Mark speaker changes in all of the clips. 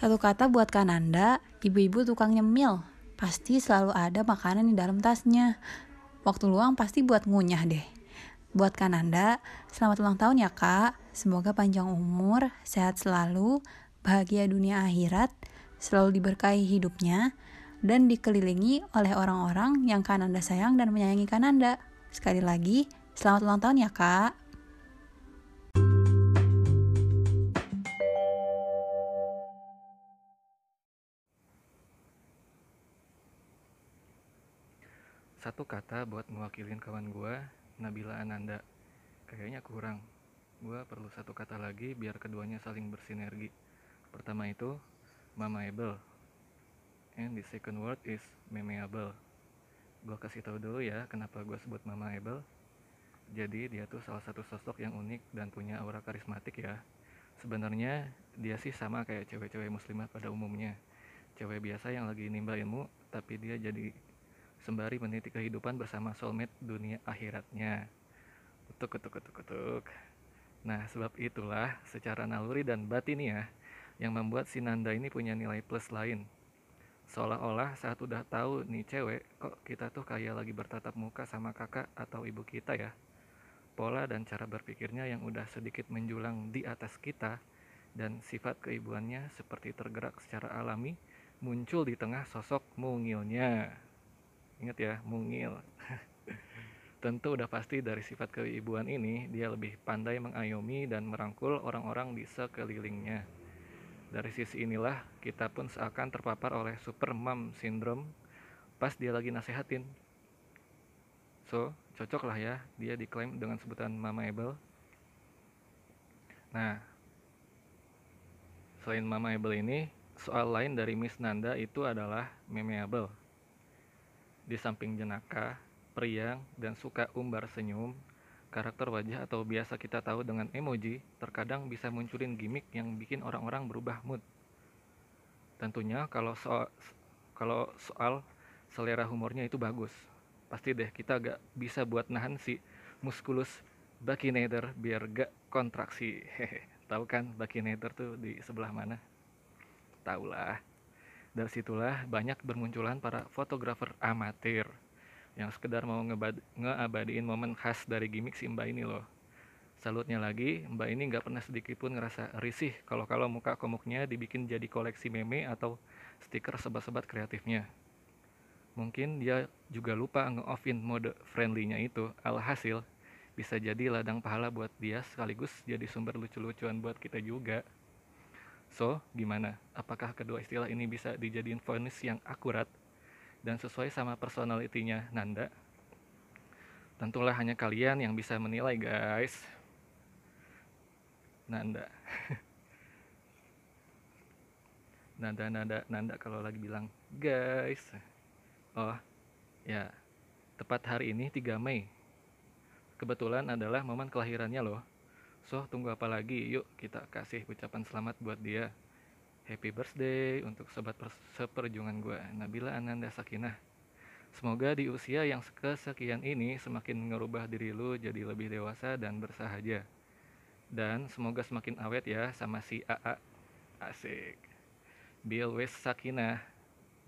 Speaker 1: Satu kata buat Kananda, ibu-ibu tukang nyemil. Pasti selalu ada makanan di dalam tasnya. Waktu luang pasti buat ngunyah deh. Buat Kananda, selamat ulang tahun ya kak. Semoga panjang umur, sehat selalu, bahagia dunia akhirat, selalu diberkahi hidupnya, dan dikelilingi oleh orang-orang yang Kananda sayang dan menyayangi Kananda. Sekali lagi, selamat ulang tahun ya kak.
Speaker 2: Satu kata buat mewakilin kawan gue, Nabila Ananda. Kayaknya kurang. Gue perlu satu kata lagi biar keduanya saling bersinergi. Pertama itu, mamaable. And the second word is memeable. Gue kasih tahu dulu ya kenapa gue sebut mamaable. Jadi dia tuh salah satu sosok yang unik dan punya aura karismatik ya. Sebenarnya dia sih sama kayak cewek-cewek muslimah pada umumnya. Cewek biasa yang lagi nimba ilmu, tapi dia jadi sembari meniti kehidupan bersama soulmate dunia akhiratnya. Ketuk, ketuk, ketuk, ketuk. Nah, sebab itulah secara naluri dan batiniah yang membuat si Nanda ini punya nilai plus lain. Seolah-olah saat udah tahu nih cewek, kok kita tuh kayak lagi bertatap muka sama kakak atau ibu kita ya. Pola dan cara berpikirnya yang udah sedikit menjulang di atas kita dan sifat keibuannya seperti tergerak secara alami muncul di tengah sosok mungilnya. Ingat ya, mungil. Tentu udah pasti dari sifat keibuan ini, dia lebih pandai mengayomi dan merangkul orang-orang di sekelilingnya. Dari sisi inilah, kita pun seakan terpapar oleh super mom syndrome pas dia lagi nasehatin. So, cocok lah ya, dia diklaim dengan sebutan Mama Abel. Nah, selain Mama Abel ini, soal lain dari Miss Nanda itu adalah memeable. Di samping jenaka, periang, dan suka umbar senyum, karakter wajah atau biasa kita tahu dengan emoji terkadang bisa munculin gimmick yang bikin orang-orang berubah mood. Tentunya kalau soal kalau soal selera humornya itu bagus. Pasti deh kita gak bisa buat nahan si muskulus Bakinator biar gak kontraksi. Tahu kan Bakinator tuh di sebelah mana? Tahu lah. Dari situlah banyak bermunculan para fotografer amatir yang sekedar mau ngeabadiin momen khas dari gimmick si Mbak ini loh. Salutnya lagi, Mbak ini nggak pernah sedikit pun ngerasa risih kalau kalau muka komuknya dibikin jadi koleksi meme atau stiker sebat-sebat kreatifnya. Mungkin dia juga lupa nge-offin mode friendly-nya itu. Alhasil, bisa jadi ladang pahala buat dia sekaligus jadi sumber lucu-lucuan buat kita juga. So, gimana? Apakah kedua istilah ini bisa dijadiin voice yang akurat dan sesuai sama personalitinya Nanda? Tentulah hanya kalian yang bisa menilai, guys. Nanda. Nanda, Nanda, Nanda kalau lagi bilang, guys. Oh, ya. Tepat hari ini 3 Mei. Kebetulan adalah momen kelahirannya loh. So, tunggu apa lagi? Yuk kita kasih ucapan selamat buat dia. Happy birthday untuk sobat seperjuangan gue, Nabila Ananda Sakinah. Semoga di usia yang kesekian ini semakin ngerubah diri lu jadi lebih dewasa dan bersahaja. Dan semoga semakin awet ya sama si AA. Asik. Be always sakinah.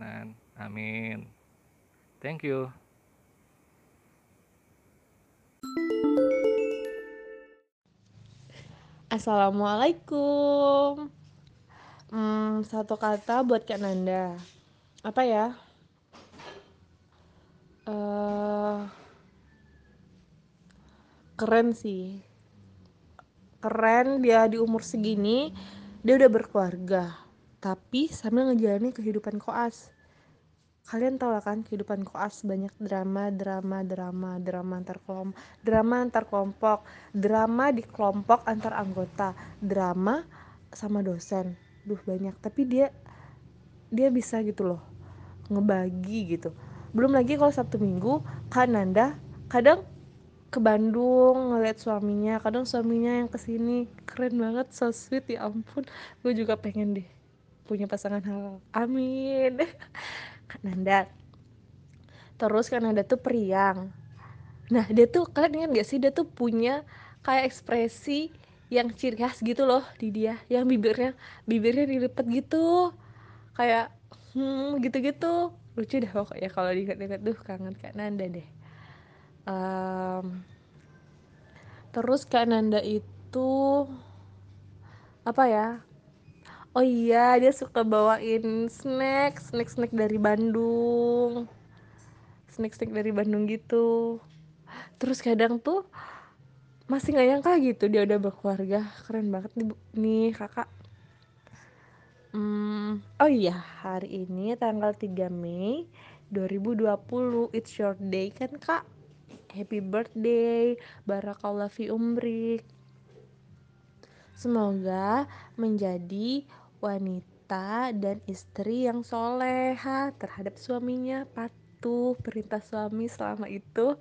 Speaker 2: Nan, amin. Thank you.
Speaker 3: Assalamualaikum. Hmm, satu kata buat Kak Nanda. Apa ya? Uh, keren sih. Keren dia di umur segini dia udah berkeluarga, tapi sambil ngejalanin kehidupan koas kalian tau lah kan kehidupan koas banyak drama drama drama drama antar kelompok drama antar kelompok drama di kelompok antar anggota drama sama dosen. Duh banyak. Tapi dia dia bisa gitu loh ngebagi gitu. Belum lagi kalau sabtu minggu kak Nanda kadang ke Bandung ngeliat suaminya kadang suaminya yang ke sini keren banget so sweet ya ampun. Gue juga pengen deh punya pasangan hal amin Nanda. Terus kan Nanda tuh periang. Nah dia tuh kalian ingat gak sih dia tuh punya kayak ekspresi yang ciri khas gitu loh di dia. Yang bibirnya bibirnya dilipat gitu. Kayak hmm gitu-gitu. Lucu deh pokoknya kalau diingat-ingat. Tuh kangen Kak Nanda deh. Um, terus Kak Nanda itu apa ya oh iya dia suka bawain snack snack snack dari Bandung. Snack snack dari Bandung gitu. Terus kadang tuh masih nggak nyangka gitu dia udah berkeluarga. Keren banget nih, nih kakak. Hmm, oh iya hari ini tanggal 3 Mei 2020 it's your day kan kak? Happy birthday. Barakallah fi umrik. Semoga menjadi wanita dan istri yang soleha terhadap suaminya patuh perintah suami selama itu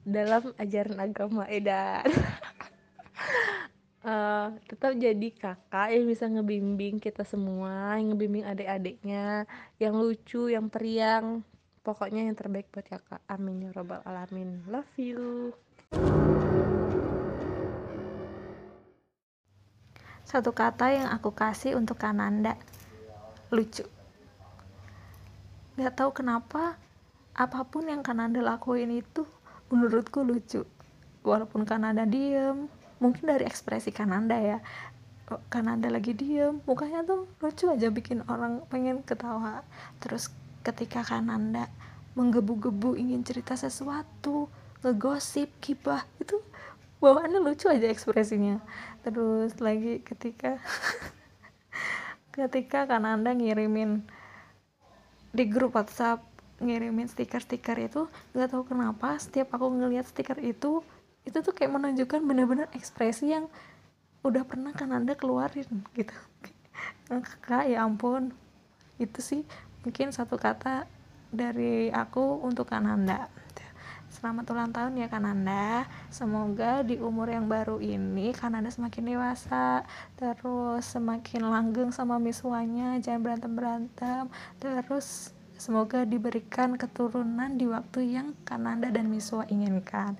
Speaker 3: dalam ajaran agama edan. Uh, tetap jadi kakak yang bisa ngebimbing kita semua yang ngebimbing adik-adiknya yang lucu yang periang. Pokoknya yang terbaik buat kakak. Amin ya robbal alamin. Love you
Speaker 4: Satu kata yang aku kasih untuk Kananda. Lucu. Gak tahu kenapa, apa pun yang Kananda lakuin itu menurutku lucu. Walaupun Kananda diem, mungkin dari ekspresi Kananda ya. Kananda lagi diem, mukanya tuh lucu aja bikin orang pengen ketawa. Terus ketika Kananda menggebu-gebu ingin cerita sesuatu, ngegosip, kibah, itu bawaannya lucu aja ekspresinya. Terus lagi ketika ketika kan anda ngirimin di grup WhatsApp ngirimin stiker-stiker itu nggak tahu kenapa setiap aku ngelihat stiker itu itu tuh kayak menunjukkan bener-bener ekspresi yang udah pernah kan anda keluarin gitu. Kak ya ampun. Itu sih mungkin satu kata dari aku untuk Kananda Selamat ulang tahun ya Kananda. Semoga di umur yang baru ini Kananda semakin dewasa, terus semakin langgeng sama miswanya, jangan berantem-berantem. Terus semoga diberikan keturunan di waktu yang Kananda dan Miswa inginkan.